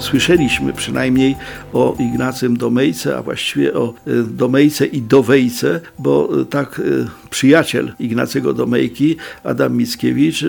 słyszeliśmy przynajmniej o Ignacym Domejce, a właściwie o y, Domejce i Dowejce, bo y, tak y, przyjaciel Ignacego Domejki, Adam Mickiewicz,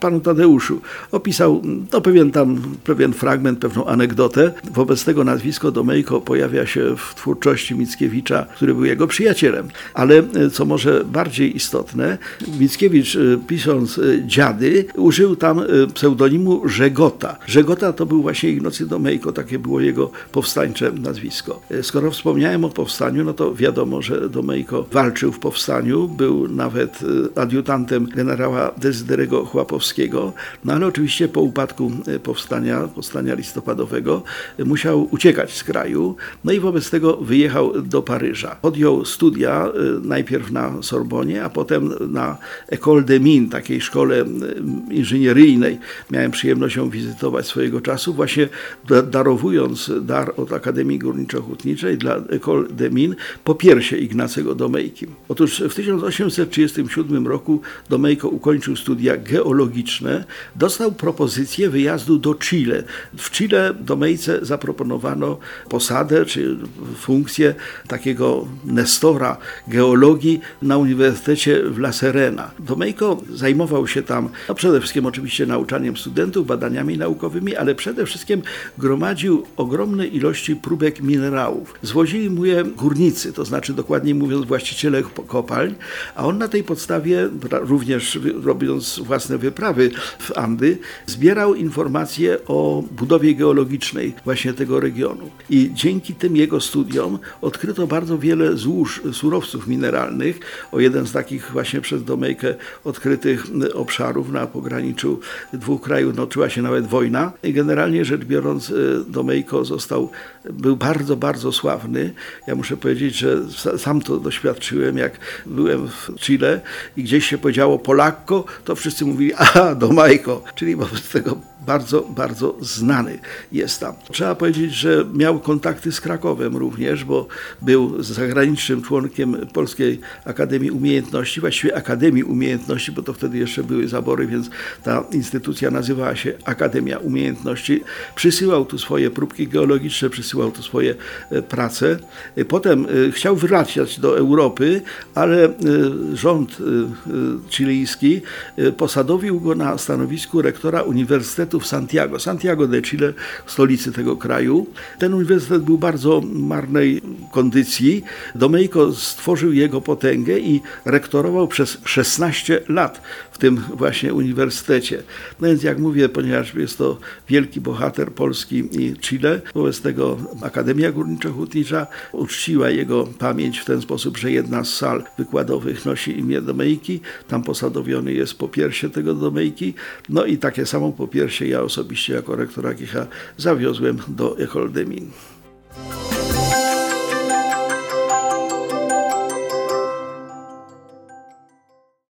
panu Tadeuszu opisał no, pewien tam pewien fragment, pewną anegdotę. Wobec tego nazwisko Domejko pojawia się w twórczości Mickiewicza, który był jego przyjacielem. Ale co może bardziej istotne, Mickiewicz pisząc Dziady użył tam pseudonimu Żegota. Żegota to był właśnie Ignacy Domejko, takie było jego powstańcze nazwisko. Skoro wspomniałem o powstaniu, no to wiadomo, że Domejko walczył w powstaniu, był nawet adiutantem generała Dezyderego Chłapowskiego, no ale oczywiście po upadku powstania, powstania listopadowego musiał uciekać z kraju, no i wobec tego wyjechał do Paryża. Podjął studia najpierw na Sorbonie, a potem na École des Mines, takiej szkole inżynieryjnej. Miałem przyjemność ją wizytować swojego czasu, właśnie darowując dar od Akademii Górniczo-Hutniczej dla École des Mines po piersie Ignacego Domejki. Otóż w 1837 roku Domejko ukończył studia geologiczne, dostał propozycję wyjazdu do Chile. W Chile Domejce zaproponowano posadę czy funkcję takiego nestora geologii na Uniwersytecie w La Serena. Domejko zajmował się tam no przede wszystkim oczywiście nauczaniem studentów, badaniami naukowymi, ale przede wszystkim gromadził ogromne ilości próbek minerałów. Zwozili mu je górnicy, to znaczy dokładniej mówiąc właściciele kopalń, a on na tej podstawie, również robiąc własne wyprawy w Andy, zbierał informacje o budowie geologicznej właśnie tego regionu. I dzięki tym jego studiom odkryto bardzo wiele złóż surowców mineralnych. O jeden z takich właśnie przez Domejkę odkrytych obszarów na pograniczu dwóch krajów toczyła się nawet wojna. I generalnie rzecz biorąc, Domejko został, był bardzo, bardzo sławny. Ja muszę powiedzieć, że sam to doświadczyłem, jak byłem w Chile i gdzieś się powiedziało Polakko, to wszyscy mówili, aha, Domajko, czyli wobec tego bardzo, bardzo znany jest tam. Trzeba powiedzieć, że miał kontakty z Krakowem również, bo był zagranicznym członkiem Polskiej Akademii Umiejętności, właściwie Akademii Umiejętności, bo to wtedy jeszcze były zabory, więc ta instytucja nazywała się Akademia Umiejętności. Przysyłał tu swoje próbki geologiczne, przysyłał tu swoje prace. Potem chciał wracać do Europy, ale rząd chilijski posadowił go na stanowisku rektora Uniwersytetu w Santiago. Santiago de Chile, stolicy tego kraju. Ten uniwersytet był bardzo marnej kondycji. Domejko stworzył jego potęgę i rektorował przez 16 lat w tym właśnie uniwersytecie. No więc jak mówię, ponieważ jest to wielki bohater Polski i Chile, wobec tego Akademia Górniczo-Hutnicza uczciła jego pamięć w ten sposób, że jedna z sal wykładowych nosi imię Domejki. Tam posadowiony jest popiersie tego Domejki. No i takie samo popiersie ja osobiście jako rektor AGH zawiozłem do Mines.